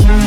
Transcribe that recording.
you.